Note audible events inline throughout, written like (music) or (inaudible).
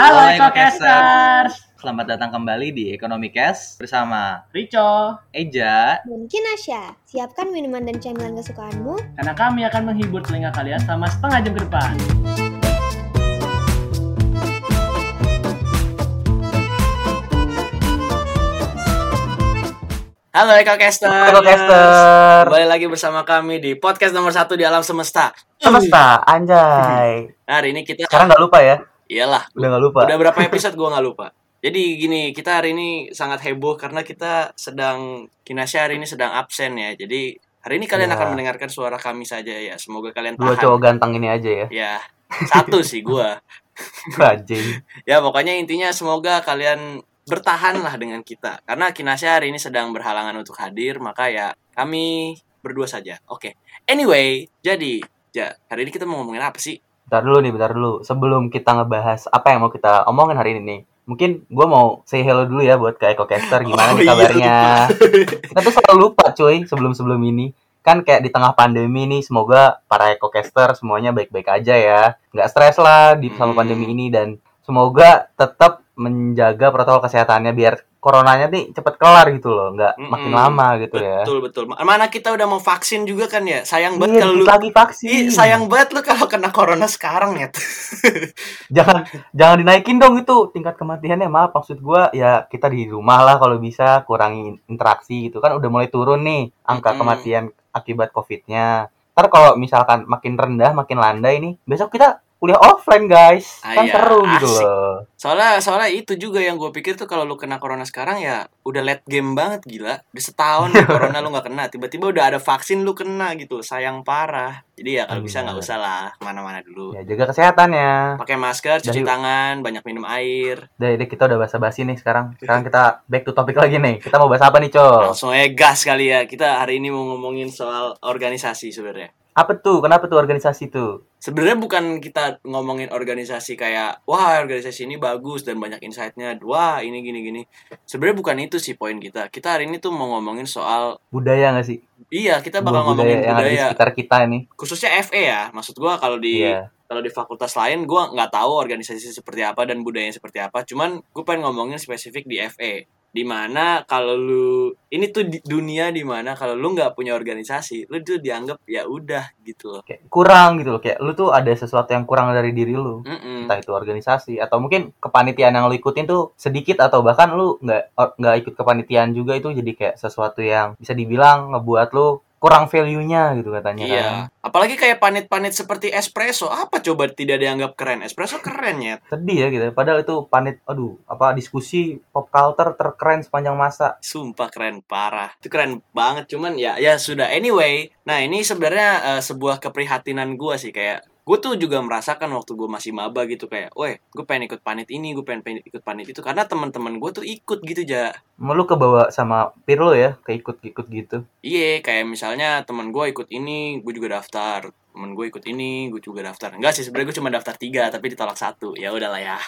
Halo Ekokasters, Selamat datang kembali di Ekonomi Cash bersama Rico, Eja. Dan Kinasya, siapkan minuman dan camilan kesukaanmu. karena kami akan menghibur telinga kalian selama setengah jam ke depan. Halo Eko Caster. Halo Caster. Kembali lagi bersama kami di podcast nomor satu di alam semesta. Semesta, anjay. Nah, hari ini kita Sekarang nggak lupa ya? Iyalah. Udah nggak lupa. Udah berapa episode gua nggak lupa. Jadi gini, kita hari ini sangat heboh karena kita sedang Kinasya hari ini sedang absen ya. Jadi hari ini kalian Ya. akan mendengarkan suara kami saja ya. Semoga kalian Dua tahan. cowok ganteng ini aja ya. Ya, satu sih gua. (laughs) Anjing. Ya pokoknya intinya semoga kalian bertahan lah dengan kita karena Kinasya hari ini sedang berhalangan untuk hadir maka ya kami berdua saja. Oke. Anyway, jadi ya hari ini kita mau ngomongin apa sih? Bentar dulu nih, bentar dulu. Sebelum kita ngebahas apa yang mau kita omongin hari ini nih. Mungkin gue mau say hello dulu ya buat ke Eko Caster. Gimana Oh, nih iya, kabarnya? (laughs) kita tuh selalu lupa cuy sebelum-sebelum ini. Kan kayak di tengah pandemi nih, semoga para Eko Caster semuanya baik-baik aja ya. Nggak stres lah di sama Hmm. pandemi ini. Dan semoga tetap menjaga protokol kesehatannya biar coronanya nih cepet kelar gitu loh. Nggak makin Mm-mm. lama gitu ya. Betul betul. Mana kita udah mau vaksin juga kan ya. Sayang banget Iya, kalau lu lagi vaksin. Ih, sayang banget lu kalau kena corona sekarang ya. (laughs) jangan jangan dinaikin dong itu tingkat kematiannya maaf maksud gua ya kita di rumah lah kalau bisa kurangi interaksi gitu kan udah mulai turun nih angka Mm-mm. kematian akibat covidnya ntar kalau misalkan makin rendah makin landai nih besok kita kuliah offline guys Ah, kan iya, seru gitu asik. loh Soalnya soalnya itu juga yang gue pikir tuh kalau lu kena corona sekarang ya udah late game banget gila. Udah setahun nih (laughs) corona lu nggak kena, tiba-tiba udah ada vaksin lu kena gitu. Sayang parah. Jadi ya kalau bisa nggak Bener. usah lah ke mana-mana dulu. ya jaga kesehatannya Pakai masker, cuci Dari- tangan, banyak minum air. deh deh kita udah basa-basi nih sekarang sekarang kita back to topik lagi nih kita mau bahas apa nih co Langsung aja gas kali ya. Kita hari ini mau ngomongin soal organisasi sebenarnya. Apa tuh kenapa tuh organisasi tuh Sebenarnya bukan kita ngomongin organisasi kayak wah organisasi ini bagus dan banyak insight-nya. Wah, ini gini gini. Sebenarnya bukan itu sih poin kita. Kita hari ini tuh mau ngomongin soal budaya nggak sih iya, kita bakal ngomongin yang ada di budaya. sekitar kita nih Khususnya FE ya. Maksud gua kalau di iya kalau di fakultas lain gua nggak tahu organisasi seperti apa dan budayanya seperti apa. Cuman gue pengen ngomongin spesifik di FE. Di mana kalau lu ini tuh di- dunia di mana kalau lu nggak punya organisasi, lu tuh dianggap ya udah gitu loh. kayak kurang gitu loh kayak lu tuh ada sesuatu yang kurang dari diri lu Mm-mm. entah itu organisasi atau mungkin kepanitiaan yang lu ikutin tuh sedikit atau bahkan lu nggak nggak ikut kepanitiaan juga itu jadi kayak sesuatu yang bisa dibilang ngebuat lu kurang value-nya gitu katanya Iya. kan. Apalagi kayak panit-panit seperti espresso. Apa coba tidak dianggap keren? Espresso keren ya. sedih ya gitu padahal itu panit aduh apa diskusi pop culture terkeren sepanjang masa Sumpah keren parah. Itu keren banget. Cuman ya ya sudah. Anyway, nah ini sebenarnya eh, sebuah keprihatinan gua sih kayak gue tuh juga merasakan waktu gue masih maba gitu kayak, weh, gue pengen ikut panit ini, gue pengen, pengen ikut panit itu karena teman-teman gue tuh ikut gitu ja. mau lu kebawa sama peer lu ya keikut-ikut gitu Iya, kayak misalnya teman gue ikut ini, gue juga daftar. Temen gue ikut ini, gue juga daftar. Enggak sih, sebenarnya gue cuma daftar tiga, tapi ditolak satu. Ya udahlah ya.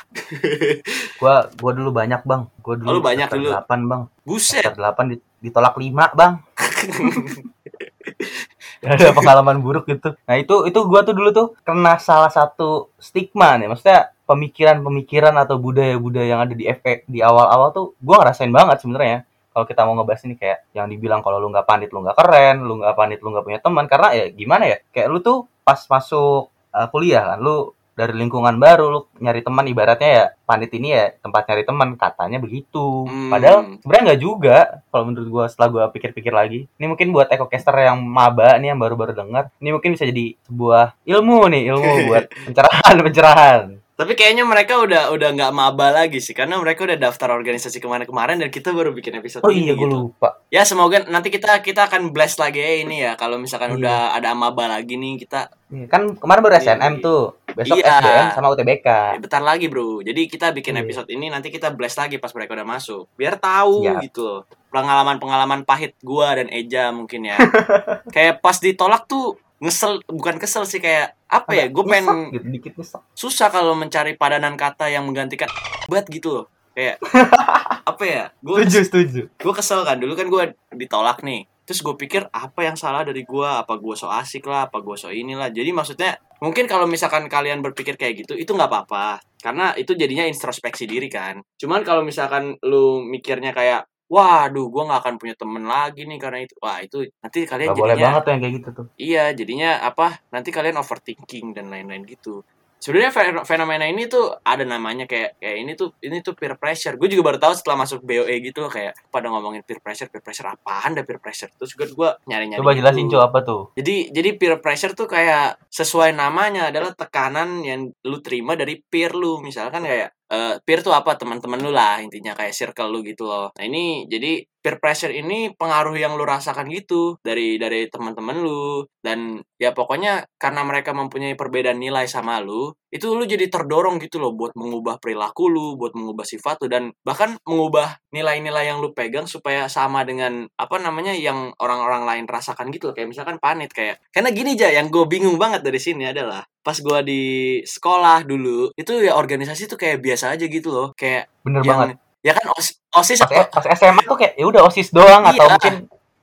(laughs) gua gua dulu banyak bang gua dulu Oh, banyak dulu. delapan bang Buset. delapan di- ditolak lima bang (laughs) (laughs) ada pengalaman buruk gitu. Nah itu itu gua tuh dulu tuh kena salah satu stigma nih, maksudnya pemikiran-pemikiran atau budaya-budaya yang ada di FE di awal-awal tuh gua ngerasain banget sebenarnya. Kalau kita mau ngebahas ini kayak yang dibilang kalau lu nggak pandit lu nggak keren, lu nggak pandit lu nggak punya teman karena ya gimana ya? Kayak lu tuh pas masuk uh, kuliah kan lu dari lingkungan baru lu nyari teman ibaratnya ya pandit ini ya tempat nyari teman katanya begitu. Hmm. padahal sebenarnya nggak juga kalau menurut gua setelah gua pikir-pikir lagi. Ini mungkin buat ekocaster yang maba nih yang baru-baru dengar ini mungkin bisa jadi sebuah ilmu nih ilmu (laughs) buat pencerahan pencerahan Tapi kayaknya mereka udah udah nggak maba lagi sih karena mereka udah daftar organisasi kemarin-kemarin dan kita baru bikin episode oh ini iya gitu. lupa Ya semoga nanti kita kita akan blast lagi ya ini ya kalau misalkan Iya. udah ada maba lagi nih kita Iya, kan kemarin baru SNM iya. tuh besok Iya. SBM sama UTBK eh, bentar lagi bro. Jadi kita bikin Iya. episode ini nanti kita blast lagi pas mereka udah masuk biar tahu Siap. gitu. Pengalaman-pengalaman pahit gua dan Eja mungkin ya. (laughs) kayak pas ditolak tuh ngesel bukan kesel sih kayak apa ya gue Nyesek pengen gitu, dikit susah kalau mencari padanan kata yang menggantikan buat gitu loh. Kayak (laughs) apa ya gue setuju setuju. gue kesel kan dulu kan gue ditolak nih. Terus gue pikir apa yang salah dari gue apa gue so asik lah? Apa gue so inilah jadi maksudnya mungkin kalau misalkan kalian berpikir kayak gitu itu nggak apa-apa. Karena itu jadinya introspeksi diri kan. Cuman kalau misalkan lu mikirnya kayak waduh gue nggak akan punya temen lagi nih karena itu wah itu nanti kalian Gak boleh jadinya banget tuh yang kayak gitu tuh. Iya, jadinya apa? Nanti kalian overthinking dan lain-lain gitu. Sebenarnya fe- fenomena ini tuh ada namanya kayak kayak ini tuh ini tuh peer pressure. Gue juga baru tahu setelah masuk BOE gitu loh kayak pada ngomongin peer pressure, peer pressure apaan dah peer pressure. Terus gue gue nyari-nyari. Coba gitu. jelasin cuy apa tuh? Jadi jadi peer pressure tuh kayak sesuai namanya adalah tekanan yang lu terima dari peer lu. Misalkan kayak eh, peer tuh apa teman-teman lu lah intinya kayak circle lu gitu loh. Nah ini jadi peer pressure ini pengaruh yang lu rasakan gitu dari dari teman-teman lu dan ya pokoknya karena mereka mempunyai perbedaan nilai sama lu itu lu jadi terdorong gitu loh buat mengubah perilaku lu buat mengubah sifat lu dan bahkan mengubah nilai-nilai yang lu pegang supaya sama dengan apa namanya yang orang-orang lain rasakan gitu loh kayak misalkan panit kayak karena gini aja yang gue bingung banget dari sini adalah pas gue di sekolah dulu itu ya organisasi tuh kayak biasa aja gitu loh kayak Bener yang banget. ya kan OS- osis Pas, pas SMA tuh kayak ya udah osis doang atau Iya. mungkin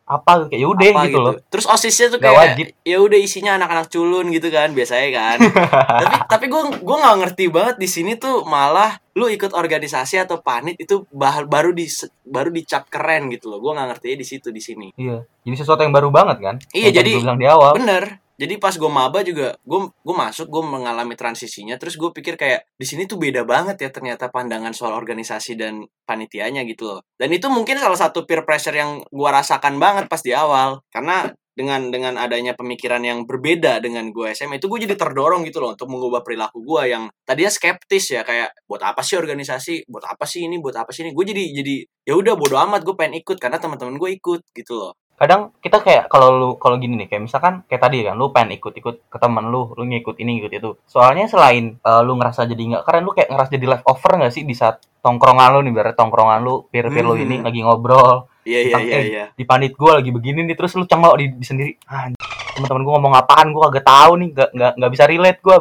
apa kayak ya udah apa gitu loh. Terus osisnya tuh Gak kayak wajib. ya udah isinya anak-anak culun gitu kan biasanya kan. (laughs) tapi tapi gue gue nggak ngerti banget di sini tuh malah lu ikut organisasi atau panit itu bah- baru di baru dicap keren gitu loh. Gue nggak ngerti di situ di sini. Iya. Jadi sesuatu yang baru banget kan? Iya, Yang jadi- bilang di awal. Bener. Jadi pas gue maba juga gue gue masuk gue mengalami transisinya terus gue pikir kayak di sini tuh beda banget ya ternyata pandangan soal organisasi dan panitianya gitu loh. Dan itu mungkin salah satu peer pressure yang gue rasakan banget pas di awal karena dengan dengan adanya pemikiran yang berbeda dengan gue SMA itu gue jadi terdorong gitu loh untuk mengubah perilaku gue yang tadinya skeptis ya kayak buat apa sih organisasi? Buat apa sih ini? Buat apa sih ini? Gue jadi jadi ya udah bodo amat gue pengen ikut karena teman-teman gue ikut gitu loh kadang kita kayak kalau lu kalau gini nih kayak misalkan kayak tadi kan lu pengen ikut-ikut ke teman lu lu ngikut ini ngikut itu. Soalnya selain eh, lu ngerasa jadi nggak keren lu kayak ngerasa jadi leftover nggak sih di saat tongkrongan lu nih berarti tongkrongan lu peer peer lu Hmm. ini lagi ngobrol. Iya iya iya eh, iya. di panit gue lagi begini nih terus lu cengok di, di sendiri. Ah, teman-teman gue ngomong apaan gue kagak tahu nih nggak nggak bisa relate gue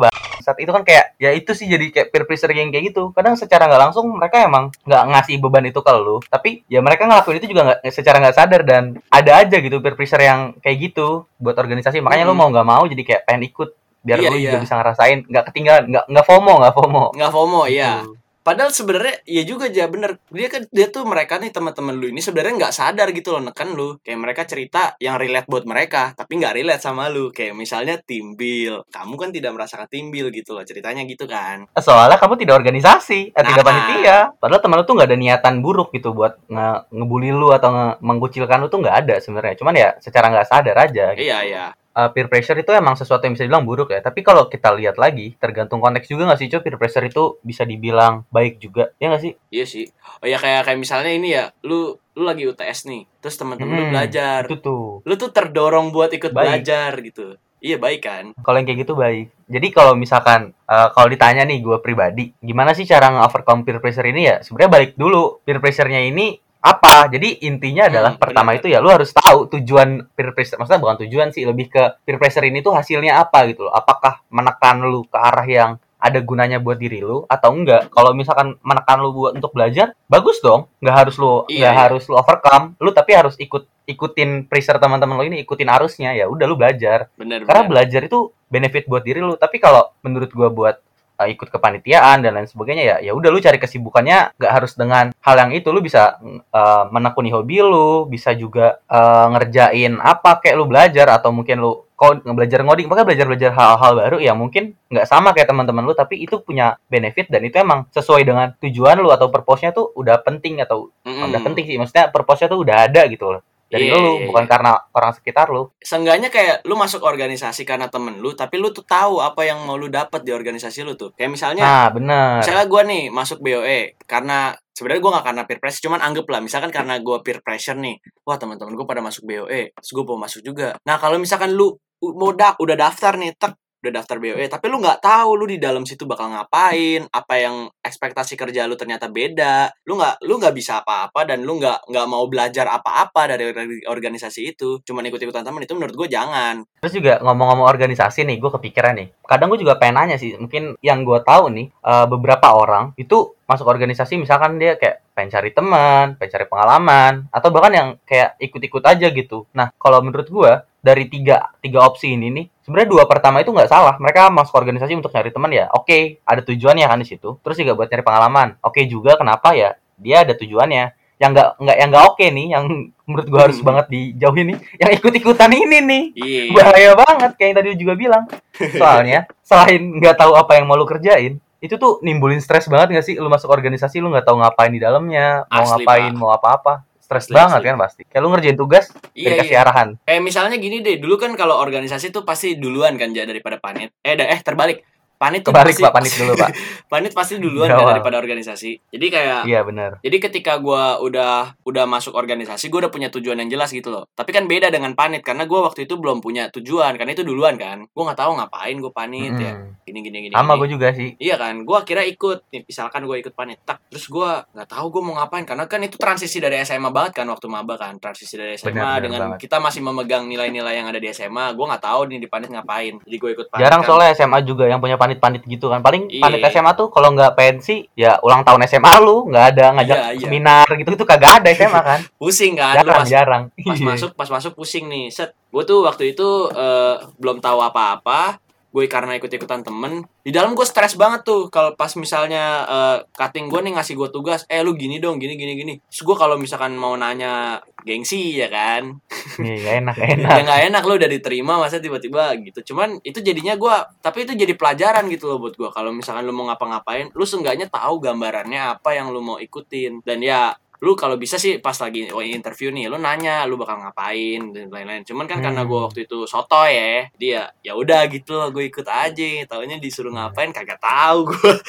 saat itu kan kayak ya itu sih jadi kayak peer pressure yang kayak gitu. Kadang secara nggak langsung mereka emang nggak ngasih beban itu ke lu. Tapi ya mereka ngelakuin itu juga nggak secara nggak sadar dan ada aja gitu peer pressure yang kayak gitu buat organisasi. Makanya lu Mm-mm. mau nggak mau jadi kayak pengen ikut biar Iya, lu iya. juga bisa ngerasain. Nggak ketinggalan nggak nggak FOMO nggak FOMO. Nggak FOMO ya Gitu. Padahal sebenarnya ya juga aja bener. Dia kan dia tuh mereka nih teman-teman lu ini sebenarnya nggak sadar gitu loh neken lu. Kayak mereka cerita yang relate buat mereka tapi nggak relate sama lu. Kayak misalnya timbil kamu kan tidak merasakan timbil gitu loh ceritanya gitu kan. Soalnya kamu tidak organisasi eh, tidak Nah. panitia. Padahal teman lu tuh nggak ada niatan buruk gitu buat nge ngebully lu atau nge mengucilkan lu tuh nggak ada sebenarnya. Cuman ya secara nggak sadar aja gitu. iya iya Uh, peer pressure itu emang sesuatu yang bisa dibilang buruk ya. Tapi kalau kita lihat lagi tergantung konteks juga nggak sih cuy peer pressure itu bisa dibilang baik juga. Ya nggak sih? Iya sih. Oh ya kayak kayak misalnya ini ya lu lu lagi UTS nih terus teman-teman lu Hmm, belajar. itu tuh. Lu tuh terdorong buat ikut Baik. belajar gitu. Iya baik kan? Kalau yang kayak gitu baik. Jadi kalau misalkan uh, kalau ditanya nih gue pribadi gimana sih cara nge-overcome peer pressure ini ya? Sebenarnya balik dulu. Peer pressure-nya ini apa? Jadi intinya adalah Hmm, pertama benar. itu ya lu harus tahu tujuan peer pressure maksudnya bukan tujuan sih lebih ke peer pressure ini tuh hasilnya apa gitu loh. Apakah menekan lu ke arah yang ada gunanya buat diri lu atau enggak? Kalau misalkan menekan lu buat untuk belajar bagus dong. Nggak harus lu Iya, nggak iya. harus lu overcome lu tapi harus ikut ikutin pressure teman-teman lu ini ikutin arusnya ya udah lu belajar. Bener karena bener belajar itu benefit buat diri lu. Tapi kalau menurut gua buat uh, ikut kepanitiaan dan lain sebagainya ya ya udah lu cari kesibukannya nggak harus dengan hal yang itu. Lu bisa uh, menekuni hobi lu bisa juga uh, ngerjain apa kayak lu belajar atau mungkin lu kau belajar ngoding. Pokoknya belajar belajar hal-hal baru ya mungkin nggak sama kayak teman-teman lu tapi itu punya benefit dan itu emang sesuai dengan tujuan lu atau purpose-nya tuh udah penting atau Mm-mm. udah penting sih. Maksudnya purpose-nya tuh udah ada gitu loh dari Iya, lu iya, bukan iya. karena orang sekitar lu. Seenggaknya kayak lu masuk organisasi karena temen lu tapi lu tuh tahu apa yang mau lu dapat di organisasi lu tuh. Kayak misalnya nah bener. misalnya gue nih masuk BOE karena sebenarnya gue gak karena peer pressure cuman anggap lah misalkan karena gue peer pressure nih wah teman-teman gue pada masuk BOE terus gue mau masuk juga. Nah kalau misalkan lu mau da- udah daftar nih tek udah daftar BOE tapi lu nggak tahu lu di dalam situ bakal ngapain apa yang ekspektasi kerja lu ternyata beda lu nggak lu nggak bisa apa-apa dan lu nggak nggak mau belajar apa-apa dari orga- organisasi itu cuman ikut-ikutan teman itu menurut gue jangan Terus juga ngomong-ngomong organisasi nih, gue kepikiran nih. Kadang gue juga pengen nanya sih, mungkin yang gue tahu nih, eh, beberapa orang itu masuk organisasi misalkan dia kayak pengen cari teman, pengen cari pengalaman, atau bahkan yang kayak ikut-ikut aja gitu. Nah, kalau menurut gue, dari tiga tiga opsi ini nih sebenarnya dua pertama itu nggak salah. Mereka masuk organisasi untuk nyari teman ya. Oke ada tujuannya kan di situ. Terus juga buat nyari pengalaman. Oke juga kenapa ya? Dia ada tujuannya. Yang nggak nggak yang nggak oke nih yang menurut gua harus Hmm. banget dijauhin nih yang ikut ikutan ini nih. Iya. bahaya banget kayak yang tadi juga bilang. Soalnya selain nggak tahu apa yang mau lu kerjain itu tuh nimbulin stres banget gak sih? Lu masuk organisasi lu nggak tahu ngapain di dalamnya mau Asli, ngapain Pak. mau apa-apa stres banget kan pasti kayak lu ngerjain tugas Iya, dikasih iya. arahan Kayak misalnya gini deh, dulu kan kalau organisasi tuh pasti duluan kan Ja, daripada panit. Eh, eh terbalik. Panit tuh kebalik pasti, pak panik dulu pak (laughs) panit pasti duluan kan daripada organisasi. Jadi kayak iya benar Jadi ketika gua udah udah masuk organisasi, gua udah punya tujuan yang jelas gitu loh. Tapi kan beda dengan panit karena gua waktu itu belum punya tujuan karena itu duluan kan. Gua nggak tahu ngapain gua panit ya. Mm-mm. Gini gini gini. sama gue juga sih Iya kan, gua kira ikut nih, misalkan gua ikut panit, tak, terus gua nggak tahu gua mau ngapain karena kan itu transisi dari SMA banget kan waktu maba kan, transisi dari SMA benar dengan banget. kita masih memegang nilai-nilai yang ada di SMA, gua nggak tahu nih di panit ngapain, jadi gua ikut panit. jarang kan. soalnya SMA juga yang punya panit-panit gitu kan paling Iya. panit SMA tuh kalau nggak pensi ya ulang tahun SMA lu nggak ada ngajak Iya, iya. seminar gitu itu kagak ada SMA kan (laughs) pusing kan, lu jarang pas, jarang pas (laughs) masuk pas masuk pusing nih, set, gua tuh waktu itu eh, belum tahu apa-apa. Gue karena ikut-ikutan temen Di dalam gue stres banget tuh Kalau pas misalnya eh, Cutting gue nih ngasih gue tugas Eh lu gini dong gini gini gini. Terus gue kalau misalkan mau nanya Gengsi ya kan? (laughs) Iya, (laughs) enak nggak enak. ya nggak enak lo udah diterima masa tiba-tiba gitu. Cuman itu jadinya gua tapi itu jadi pelajaran gitu loh buat gua kalau misalkan lu mau ngapa-ngapain lu seenggaknya tahu gambarannya apa yang lu mau ikutin. Dan ya lu kalau bisa sih pas lagi oh, interview nih lu nanya lu bakal ngapain dan lain-lain cuman kan karena Hmm. gua waktu itu soto ya dia ya udah gitu loh gue ikut aja taunya disuruh ngapain kagak tahu gua (laughs)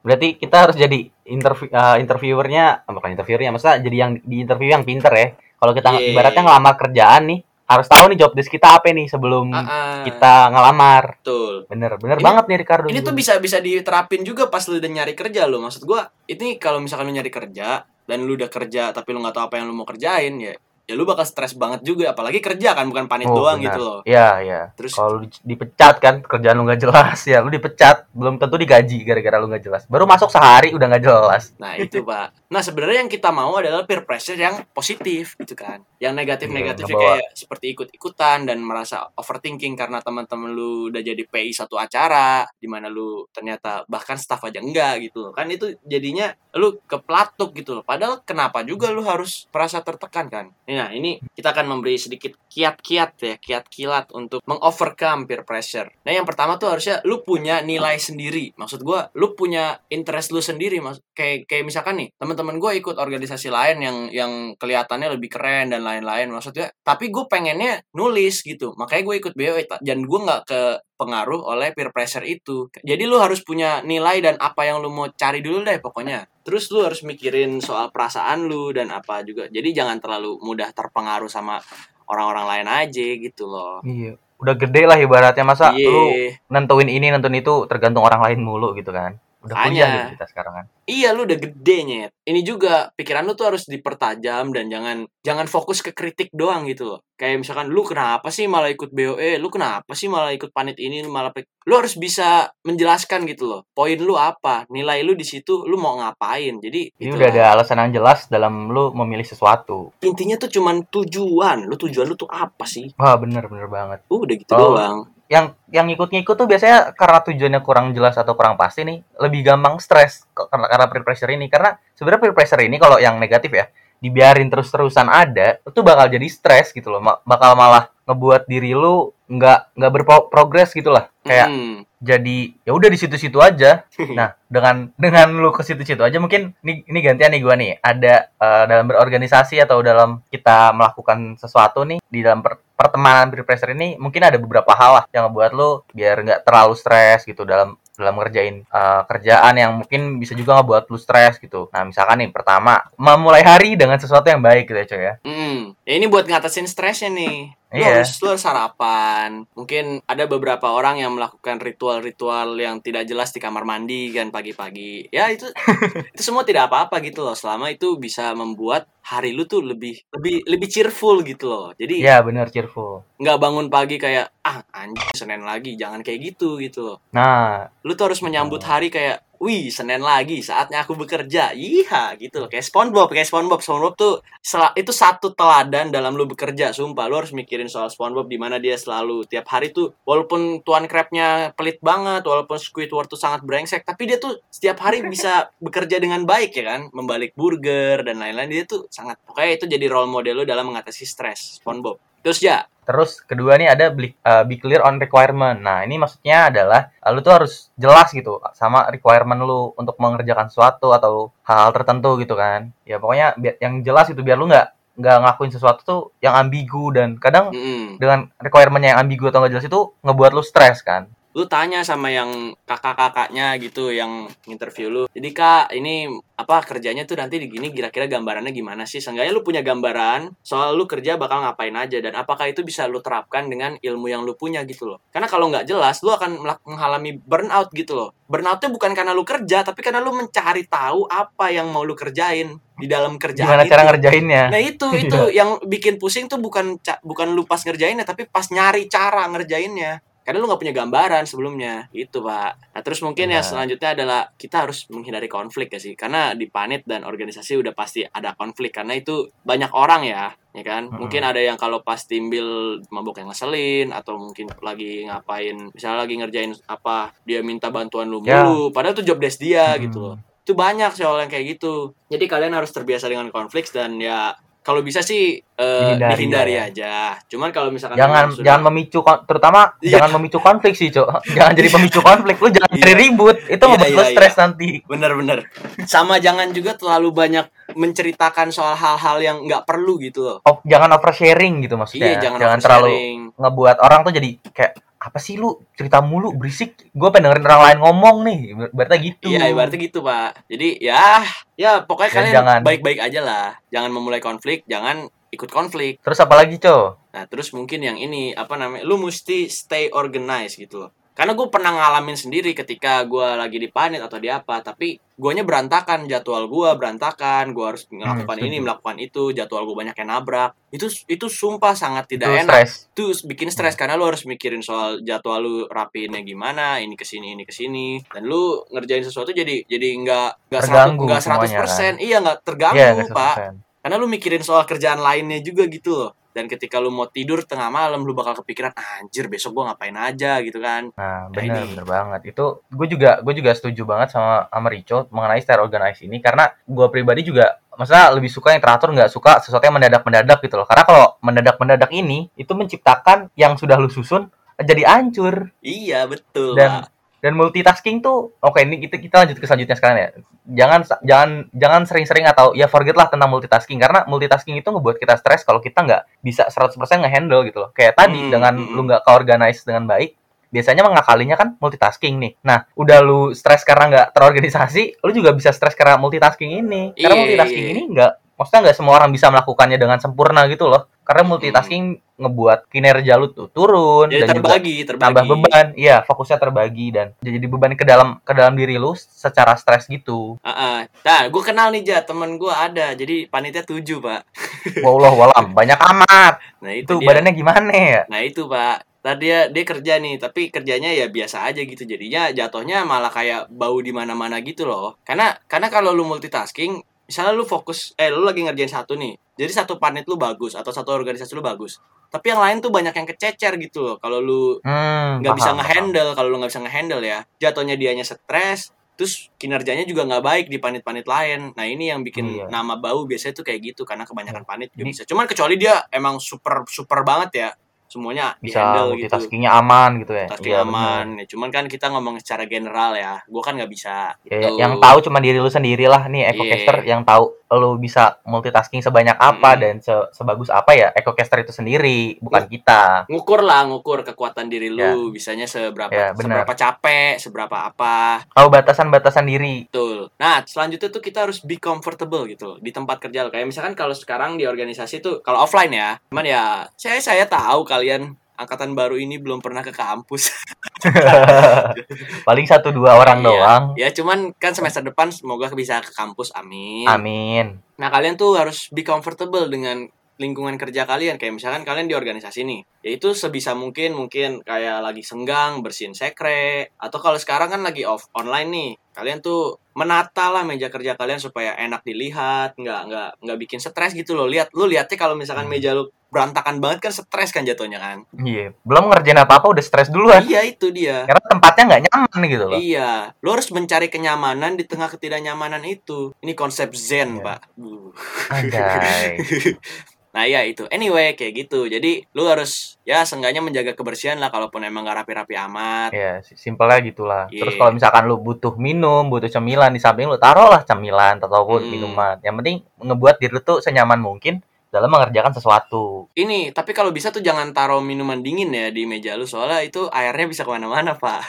Berarti kita harus jadi interview eh, interviewernya, eh, bukan interviewernya, maksudnya jadi yang di interview yang pinter ya. Kalau kita Iya. ibaratnya ngelamar kerjaan nih, harus tahu nih job desk kita apa nih sebelum Ah, ah, kita ngelamar. betul Bener, bener Ini- banget nih Ricardo. ini tuh bisa bisa diterapin juga pas lu udah nyari kerja lo maksud gua ini kalau misalkan lu nyari kerja dan lu udah kerja tapi lu nggak tahu apa yang lu mau kerjain ya ya lu bakal stres banget juga apalagi kerja kan bukan panit Oh, doang benar. gitu loh Iya, iya. terus Kalau dipecat kan kerjaan lu nggak jelas ya, lu dipecat belum tentu digaji gara-gara lu nggak jelas. Baru masuk sehari udah nggak jelas. nah itu pak nah sebenarnya yang kita mau adalah peer pressure yang positif gitu kan. Yang negatif negatifnya Iya, kayak seperti ikut ikutan dan merasa overthinking karena teman-teman lu udah jadi PI satu acara di mana lu ternyata bahkan staff aja enggak gitu loh. Kan itu jadinya lu keplatuk gitu loh. Padahal kenapa juga lu harus merasa tertekan kan? Nah ini kita akan memberi sedikit kiat-kiat ya kiat-kilat untuk mengovercome peer pressure. Nah yang pertama tuh harusnya lu punya nilai sendiri. Maksud gua lu punya interest lu sendiri. Mas kayak kayak misalkan nih teman-teman gue ikut organisasi lain yang yang kelihatannya lebih keren dan lain-lain. Maksudnya tapi gue pengennya nulis gitu. Makanya gue ikut BOE dan gue nggak ke pengaruh oleh peer pressure itu. Jadi lu harus punya nilai dan apa yang lu mau cari dulu deh pokoknya. Terus lu harus mikirin soal perasaan lu dan apa juga. Jadi jangan terlalu mudah terpengaruh sama orang-orang lain aja gitu loh. Iya. Udah gede lah ibaratnya. Masa Iya. lu nentuin ini nentuin itu tergantung orang lain mulu gitu kan. Udah kuliah gitu kita sekarang kan. Iya lu udah gede nyet. Ini juga pikiran lu tuh harus dipertajam dan jangan jangan fokus ke kritik doang gitu loh. Kayak misalkan lu kenapa sih malah ikut BOE, lu kenapa sih malah ikut panit ini, lu malah lu harus bisa menjelaskan gitu loh. Poin lu apa, nilai lu di situ, lu mau ngapain. Jadi Ini gitu udah lah. ada alasan yang jelas dalam lu memilih sesuatu. intinya tuh cuman tujuan. Lu tujuan lu tuh apa sih? Wah bener bener banget. Udah gitu Oh. doang. Yang yang ngikut-ngikut tuh biasanya karena tujuannya kurang jelas atau kurang pasti nih, lebih gampang stres karena karena peer pressure ini. Karena sebenarnya peer pressure ini kalau yang negatif ya, dibiarin terus-terusan ada, itu bakal jadi stres gitu loh. Bakal malah ngebuat diri lu nggak nggak berprogres gitu lah. Kayak Hmm. jadi ya udah di situ-situ aja. (laughs) Nah, dengan dengan lu ke situ-situ aja mungkin ini ini gantian nih gua nih. Ada eh, dalam berorganisasi atau dalam kita melakukan sesuatu nih di dalam per- pertemanan peer pressure ini mungkin ada beberapa hal lah yang ngebuat lu biar nggak terlalu stres gitu dalam dalam ngerjain eh, kerjaan yang mungkin bisa juga ngebuat lu stres gitu. Nah, misalkan nih pertama memulai hari dengan sesuatu yang baik gitu ya, coy ya. Hmm, ya ini buat ngatasin stresnya nih. Lu Iya. harus, lu harus sarapan. Mungkin ada beberapa orang yang melakukan ritual-ritual yang tidak jelas di kamar mandi kan pagi-pagi. Ya itu (laughs) itu semua tidak apa-apa gitu loh. Selama itu bisa membuat hari lu tuh lebih lebih lebih cheerful gitu loh. Jadi Iya, bener cheerful. nggak bangun pagi kayak ah anjing Senin lagi, jangan kayak gitu gitu loh. Nah, Lu tuh harus menyambut hari kayak wih Senin lagi saatnya aku bekerja. Iya gitu loh. Kayak SpongeBob kayak SpongeBob. SpongeBob tuh sel- itu satu teladan dalam lu bekerja sumpah. Lu harus mikirin soal SpongeBob di mana dia selalu tiap hari tuh walaupun tuan crabnya pelit banget walaupun Squidward tuh sangat brengsek tapi dia tuh setiap hari bisa (laughs) bekerja dengan baik ya kan? Membalik burger dan lain-lain dia tuh sangat pokoknya itu jadi role model lu dalam mengatasi stres SpongeBob. Terus ya Terus kedua nih ada be, uh, be clear on requirement. Nah ini maksudnya adalah uh, lu tuh harus jelas gitu sama requirement lu untuk mengerjakan sesuatu atau hal-hal tertentu gitu kan. Ya pokoknya biar, yang jelas itu biar lu nggak nggak ngakuin sesuatu tuh yang ambigu dan kadang mm-mm. dengan requirement yang ambigu atau nggak jelas itu ngebuat lu stres kan. Lu tanya sama yang kakak-kakaknya gitu yang interview lu jadi kak ini apa kerjanya tuh nanti di gini kira-kira gambarannya gimana sih seenggaknya lu punya gambaran soal lu kerja bakal ngapain aja dan apakah itu bisa lu terapkan dengan ilmu yang lu punya gitu loh karena kalau nggak jelas lu akan mengalami burnout gitu loh burnoutnya bukan karena lu kerja tapi karena lu mencari tahu apa yang mau lu kerjain di dalam kerjaan Gimana itu. cara ngerjainnya? Nah itu (laughs) itu yang bikin pusing tuh bukan bukan lu pas ngerjainnya tapi pas nyari cara ngerjainnya. Karena lu nggak punya gambaran sebelumnya, itu pak. Nah terus mungkin yang Benar. selanjutnya adalah kita harus menghindari konflik ya sih, karena di panit dan organisasi udah pasti ada konflik karena itu banyak orang ya, ya kan. Mm-mm. Mungkin ada yang kalau pas timbil mabuk yang ngeselin atau mungkin lagi ngapain, misalnya lagi ngerjain apa, dia minta bantuan lu Ya. mulu, padahal itu job desk dia Hmm. gitu loh itu banyak soal yang kayak gitu jadi kalian harus terbiasa dengan konflik dan ya kalau bisa sih eh, Dihindari dihindari, ya. aja cuman kalau misalkan jangan sudah- jangan memicu terutama (laughs) Iya. jangan memicu konflik sih cok (laughs) jangan jadi pemicu konflik lu jangan Iya. cari ribut itu Iya, ngebuat lu iya, stres nanti bener-bener sama jangan juga terlalu banyak menceritakan soal hal-hal yang nggak perlu gitu loh Oh, jangan oversharing gitu maksudnya iya jangan, terlalu oversharing. ngebuat orang tuh jadi kayak apa sih lu cerita mulu berisik gue pengen dengerin orang lain ngomong nih Ber- berarti gitu Iya, ibaratnya gitu, Pak. Jadi, ya, ya pokoknya Dan kalian jangan- baik-baik aja lah. Jangan memulai konflik, jangan ikut konflik. terus apa lagi cok Nah, terus mungkin yang ini apa namanya? Lu mesti stay organized gitu loh. Karena gue pernah ngalamin sendiri ketika gue lagi di panit atau di apa, tapi guanya berantakan jadwal gue berantakan, gue harus melakukan setuju. ini melakukan itu, jadwal gue banyak yang nabrak. Itu itu sumpah sangat itu tidak enak. stres Itu bikin stres karena lu harus mikirin soal jadwal lu rapiinnya gimana, ini ke sini ini ke sini, dan lu ngerjain sesuatu jadi jadi nggak nggak Terganggu nggak seratus semuanya, persen, iya nggak terganggu Iya, nggak pak 100%. karena lu mikirin soal kerjaan lainnya juga gitu loh dan ketika lu mau tidur tengah malam lu bakal kepikiran anjir besok gua ngapain aja gitu kan Nah, Nah, bener, ini. bener banget. Itu gue juga gue juga setuju banget sama sama Rico mengenai style organize ini karena gue pribadi juga maksudnya lebih suka yang teratur nggak suka sesuatu yang mendadak-mendadak gitu loh. Karena kalau mendadak-mendadak ini itu menciptakan yang sudah lu susun jadi hancur iya betul dan. Dan multitasking tuh oke ini kita kita lanjut ke selanjutnya sekarang ya. Jangan jangan jangan sering-sering atau ya forget lah tentang multitasking karena multitasking itu ngebuat kita stres kalau kita nggak bisa 100% ngehandle gitu loh. Kayak tadi Hmm, dengan hmm, lu nggak ke-organize dengan baik, biasanya mengakalinya kan multitasking nih. Nah, udah lu stres karena nggak terorganisasi, lu juga bisa stres karena multitasking ini. Karena Iya, multitasking iya. ini nggak, maksudnya nggak semua orang bisa melakukannya dengan sempurna gitu loh. Karena multitasking ngebuat kinerja lu tuh turun jadi dan juga terbagi terbagi nambah beban. Iya, fokusnya terbagi dan jadi beban ke dalam ke dalam diri lu secara stres gitu. Ah, ah. nah gue kenal nih ja temen gue ada jadi panitia tujuh pak (laughs) Wallah walam, banyak amat. nah itu, dia. badannya gimana ya? nah itu pak Tadi dia dia kerja nih, tapi kerjanya ya biasa aja gitu. Jadinya jatuhnya malah kayak bau di mana-mana gitu loh. Karena karena kalau lu multitasking, misalnya lu fokus eh lu lagi ngerjain satu nih. Jadi satu panit lu bagus atau satu organisasi lu bagus. Tapi yang lain tuh banyak yang kececer gitu loh. Kalau lu Hmm, nggak bisa paham, paham. ngehandle, kalau lu nggak bisa ngehandle ya, jatuhnya dianya stres, terus kinerjanya juga nggak baik di panit-panit lain. Nah ini yang bikin Iya. nama bau biasanya tuh kayak gitu karena kebanyakan panit juga Ini- bisa. Cuman kecuali dia emang super super banget ya, semuanya Bisa di-handle gitu. multitaskingnya aman gitu ya. Tasking Iya, aman. Ya, cuman kan kita ngomong secara general ya. Gue kan nggak bisa. Ya, gitu. yang tahu cuma diri lu sendiri lah nih Ecocaster Iya. yang tahu lu bisa multitasking sebanyak apa Mm-mm. dan se- sebagus apa ya Ecocaster itu sendiri bukan Iya. kita ngukur lah, ngukur kekuatan diri lu, Ya. bisanya seberapa Ya, benar. seberapa capek, seberapa apa. tahu batasan-batasan diri Betul. Nah, selanjutnya tuh kita harus be comfortable gitu di tempat kerja lo. Kayak misalkan kalau sekarang di organisasi tuh kalau offline ya, cuman ya saya saya tahu kalian angkatan baru ini belum pernah ke kampus. (laughs) paling satu dua orang Iya. doang ya, cuman kan semester depan semoga bisa ke kampus. Amin. amin Nah, kalian tuh harus be comfortable dengan lingkungan kerja kalian kayak misalkan kalian di organisasi nih ya itu sebisa mungkin mungkin kayak lagi senggang bersihin sekre atau kalau sekarang kan lagi off online nih kalian tuh menata lah meja kerja kalian supaya enak dilihat nggak nggak nggak bikin stres gitu loh lihat lu lihatnya kalau misalkan meja lu berantakan banget kan stres kan jatuhnya kan Iya, belum ngerjain apa-apa udah stres duluan. iya itu dia Karena tempatnya nggak nyaman gitu loh. Iya, lu harus mencari kenyamanan di tengah ketidaknyamanan itu. Ini konsep zen, Iya. Pak. Uh. (laughs) Nah, ya itu. Anyway, kayak gitu. Jadi, lu harus ya seenggaknya menjaga kebersihan lah kalaupun emang gak rapi-rapi amat. Ya, si- simpelnya gitulah. Iya. Terus kalau misalkan lu butuh minum, butuh cemilan di samping lu, taruhlah cemilan ataupun Hmm. minuman. Yang penting ngebuat diri lu tuh senyaman mungkin dalam mengerjakan sesuatu. Ini, tapi kalau bisa tuh jangan taruh minuman dingin ya di meja lu soalnya itu airnya bisa ke mana-mana, Pak.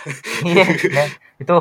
Iya, nah, (laughs) itu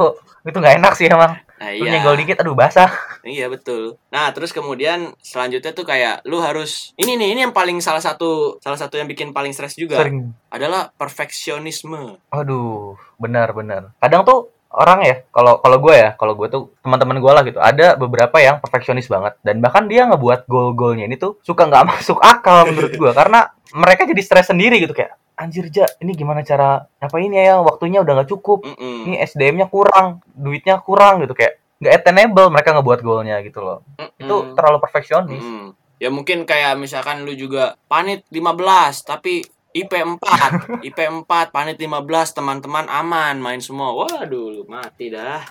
itu nggak enak sih emang. Nah, Lu iya. nyenggol dikit, aduh basah. Iya betul. Nah terus kemudian selanjutnya tuh kayak lu harus ini nih ini yang paling salah satu salah satu yang bikin paling stres juga Sering. adalah perfeksionisme. Aduh, benar-benar. Kadang tuh orang ya, kalau kalau gue ya, kalau gue tuh teman-teman gue lah gitu, ada beberapa yang perfeksionis banget dan bahkan dia ngebuat gol-golnya ini tuh suka nggak (laughs) masuk akal menurut gue karena mereka jadi stres sendiri gitu kayak anjir ja ini gimana cara apa ini ya waktunya udah nggak cukup Mm-mm. ini SDM-nya kurang duitnya kurang gitu kayak nggak attainable mereka ngebuat golnya gitu loh itu Mm-mm. terlalu perfeksionis Mm-mm. Ya mungkin kayak misalkan lu juga panit 15 tapi IP 4, IP 4, panit 15, teman-teman aman, main semua. Waduh, lu mati dah.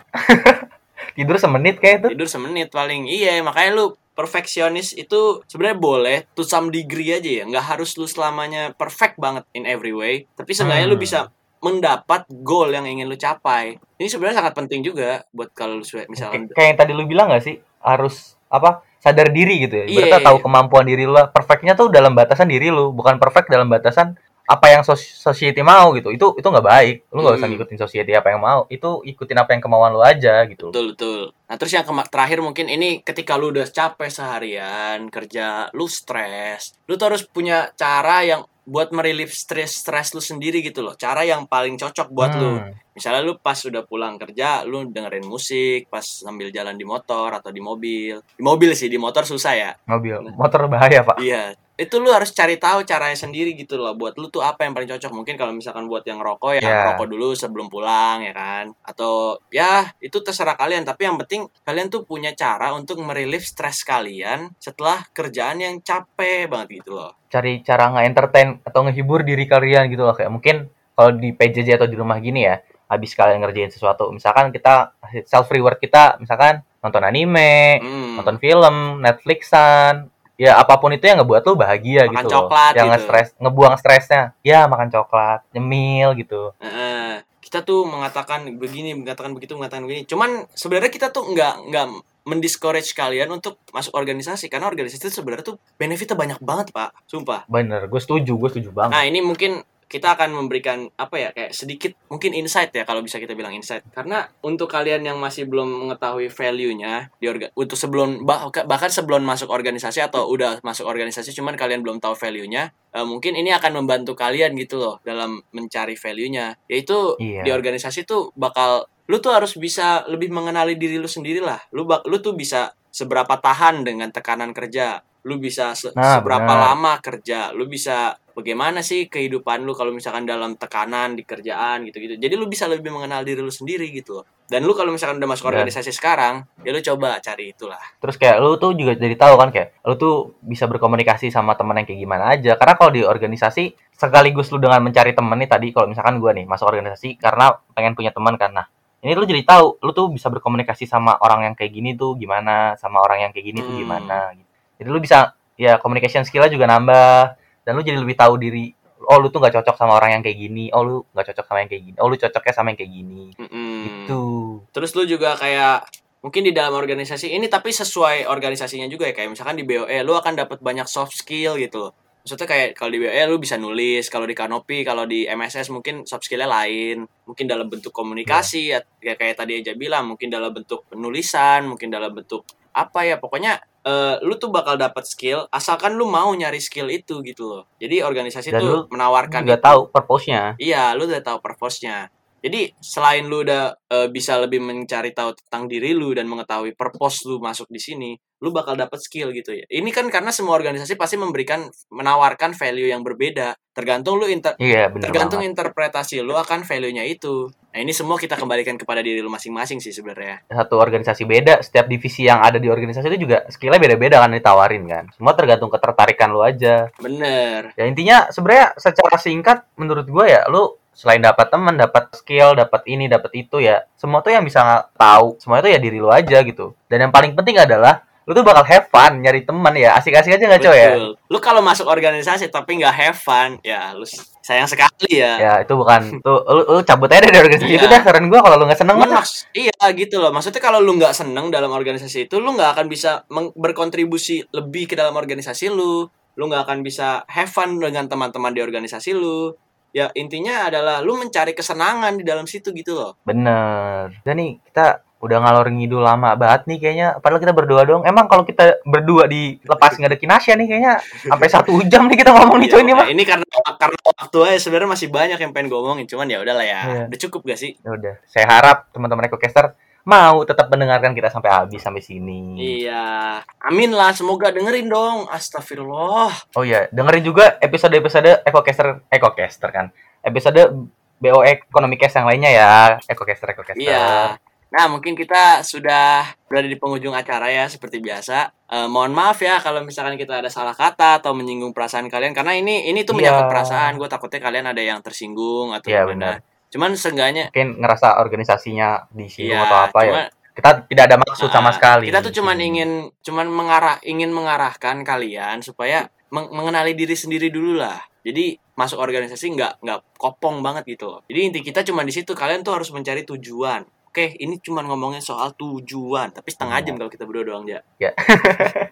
(laughs) tidur semenit kayak itu Tidur semenit paling. Iya, makanya lu perfeksionis itu sebenarnya boleh to some degree aja ya. nggak harus lu selamanya perfect banget in every way. Tapi seenggaknya lu Hmm. bisa mendapat goal yang ingin lu capai. Ini sebenarnya sangat penting juga buat kalau lu misalkan Kayak- yang tadi lu bilang gak sih harus apa sadar diri gitu ya Ibaratnya iya, tahu iya. kemampuan diri lu perfectnya tuh dalam batasan diri lu bukan perfect dalam batasan apa yang sos- society mau gitu itu itu nggak baik lu nggak usah Hmm. ngikutin society apa yang mau itu ikutin apa yang kemauan lu aja gitu Betul betul. Nah terus yang terakhir mungkin ini ketika lu udah capek seharian kerja, lu stres, lu tuh harus punya cara yang buat merelief stres stres lu sendiri gitu loh. Cara yang paling cocok buat lu. Hmm. Misalnya lu pas udah pulang kerja, lu dengerin musik, pas sambil jalan di motor atau di mobil. Di mobil sih, di motor susah ya. mobil motor bahaya pak Iya. Itu lu harus cari tahu caranya sendiri gitu loh. Buat lu tuh apa yang paling cocok. Mungkin kalau misalkan buat yang rokok ya Iya. rokok dulu sebelum pulang ya kan. Atau ya itu terserah kalian. Tapi yang penting kalian tuh punya cara untuk merelief stres kalian setelah kerjaan yang capek banget gitu loh. cari cara nge-entertain atau ngehibur diri kalian gitu loh kayak mungkin kalau di PJJ atau di rumah gini ya habis kalian ngerjain sesuatu misalkan kita self reward kita misalkan nonton anime Hmm. nonton film Netflixan ya apa pun itu yang ngebuat lu bahagia Makan gitu coklat loh yang gitu. nge-stress ngebuang stresnya ya makan coklat nyemil gitu Heeh. kita tuh mengatakan begini, mengatakan begitu, mengatakan begini. Cuman sebenarnya kita tuh nggak nggak mendiscourage kalian untuk masuk organisasi karena organisasi itu sebenarnya tuh benefitnya banyak banget pak, sumpah. bener gue setuju gue setuju banget Nah ini mungkin kita akan memberikan apa ya kayak sedikit mungkin insight ya kalau bisa kita bilang insight. Karena untuk kalian yang masih belum mengetahui value-nya di orga, untuk sebelum bah- bahkan sebelum masuk organisasi atau udah masuk organisasi cuman kalian belum tahu value-nya eh, mungkin ini akan membantu kalian gitu loh dalam mencari value-nya. Yaitu Iya. di organisasi tuh bakal lu tuh harus bisa lebih mengenali diri lu sendiri lah lu bak- lu tuh bisa seberapa tahan dengan tekanan kerja lu bisa se- Nah, seberapa benar. lama kerja lu bisa bagaimana sih kehidupan lu kalau misalkan dalam tekanan di kerjaan gitu-gitu jadi lu bisa lebih mengenal diri lu sendiri gitu loh dan lu kalau misalkan udah masuk Dan- organisasi sekarang ya lu coba cari itulah terus kayak lu tuh juga jadi tahu kan kayak lu tuh bisa berkomunikasi sama temen yang kayak gimana aja karena kalau di organisasi sekaligus lu dengan mencari temen nih tadi kalau misalkan gua nih masuk organisasi karena pengen punya teman kan nah ini lu jadi tahu lu tuh bisa berkomunikasi sama orang yang kayak gini tuh gimana sama orang yang kayak gini tuh Hmm. gimana gitu. Jadi lu bisa ya communication skillnya juga nambah dan lu jadi lebih tahu diri. Oh lu tuh nggak cocok sama orang yang kayak gini. Oh lu nggak cocok sama yang kayak gini. Oh lu cocoknya sama yang kayak gini. Mm-mm. gitu. Terus lu juga kayak mungkin di dalam organisasi ini tapi sesuai organisasinya juga ya. Kayak misalkan di BOE lu akan dapat banyak soft skill gitu loh. Maksudnya kayak kalau di BOE lu bisa nulis, kalau di Kanopi, kalau di MSS mungkin soft skillnya lain, mungkin dalam bentuk komunikasi ya, ya kayak tadi aja bilang mungkin dalam bentuk penulisan, mungkin dalam bentuk apa ya. Pokoknya eh, lu tuh bakal dapat skill asalkan lu mau nyari skill itu gitu loh. Jadi organisasi Dan tuh lu menawarkan itu. tahu purpose-nya Iya, lu udah tahu purpose-nya. Jadi selain lu udah eh, bisa lebih mencari tahu tentang diri lu dan mengetahui purpose lu masuk di sini, lu bakal dapat skill gitu ya. Ini kan karena semua organisasi pasti memberikan menawarkan value yang berbeda. Tergantung lu inter Iya, tergantung banget. interpretasi lu akan value-nya itu. Nah, ini semua kita kembalikan kepada diri lu masing-masing sih sebenarnya. Satu organisasi beda, setiap divisi yang ada di organisasi itu juga skillnya beda-beda kan ditawarin kan. Semua tergantung ketertarikan lu aja. Bener. Ya intinya sebenarnya secara singkat menurut gue ya lu selain dapat teman, dapat skill, dapat ini, dapat itu ya, semua tuh yang bisa tahu, semua itu ya diri lu aja gitu. Dan yang paling penting adalah lu tuh bakal have fun nyari teman ya, asik-asik aja nggak coy ya? Lu kalau masuk organisasi tapi nggak have fun, ya lu sayang sekali ya. Ya itu bukan tuh lu, lu cabut aja dari organisasi Iya. itu dah saran gue kalau lu nggak seneng mah. iya gitu loh. Maksudnya kalau lu nggak seneng dalam organisasi itu, lu nggak akan bisa berkontribusi lebih ke dalam organisasi lu. Lu nggak akan bisa have fun dengan teman-teman di organisasi lu. Ya intinya adalah lu mencari kesenangan di dalam situ gitu loh. Bener. Dan nih kita udah ngalor ngidul lama banget nih kayaknya. Padahal kita berdua doang. Emang kalau kita berdua di lepas nggak ada kinasya nih kayaknya sampai (laughs) satu jam nih kita ngomong nih coy ini Ya, mah. ini karena karena waktu aja sebenarnya masih banyak yang pengen gue omongin, cuman ya udahlah ya. Iya. Udah cukup gak sih? Ya udah. Saya harap teman-teman EcoCaster mau tetap mendengarkan kita sampai habis sampai sini. Iya. Amin lah, semoga dengerin dong. Astagfirullah. Oh iya, dengerin juga episode-episode EcoCaster, EcoCaster kan. Episode BO Economic Cast yang lainnya ya, EcoCaster, EcoCaster. Iya. Nah, mungkin kita sudah berada di penghujung acara ya, seperti biasa. Eh, mohon maaf ya kalau misalkan kita ada salah kata atau menyinggung perasaan kalian, karena ini ini tuh Iya. menyangkut perasaan. Gue takutnya kalian ada yang tersinggung atau Iya, gimana. Cuman seenggaknya Mungkin ngerasa organisasinya disinggung Iya, atau apa ya. cuma- Kita tidak ada maksud sama Ah, sekali. Kita tuh cuman ingin cuman mengarah ingin mengarahkan kalian supaya meng- mengenali diri sendiri dulu lah. Jadi masuk organisasi nggak nggak kopong banget gitu loh. Jadi inti kita cuman di situ kalian tuh harus mencari tujuan. Oke, ini cuman ngomongin soal tujuan, tapi setengah Iya. jam kalau kita berdua doang ya. (laughs)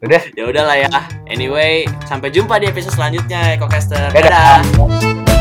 Udah. Ya udahlah ya. Anyway, sampai jumpa di episode selanjutnya Ekocaster. Dadah. Dadah.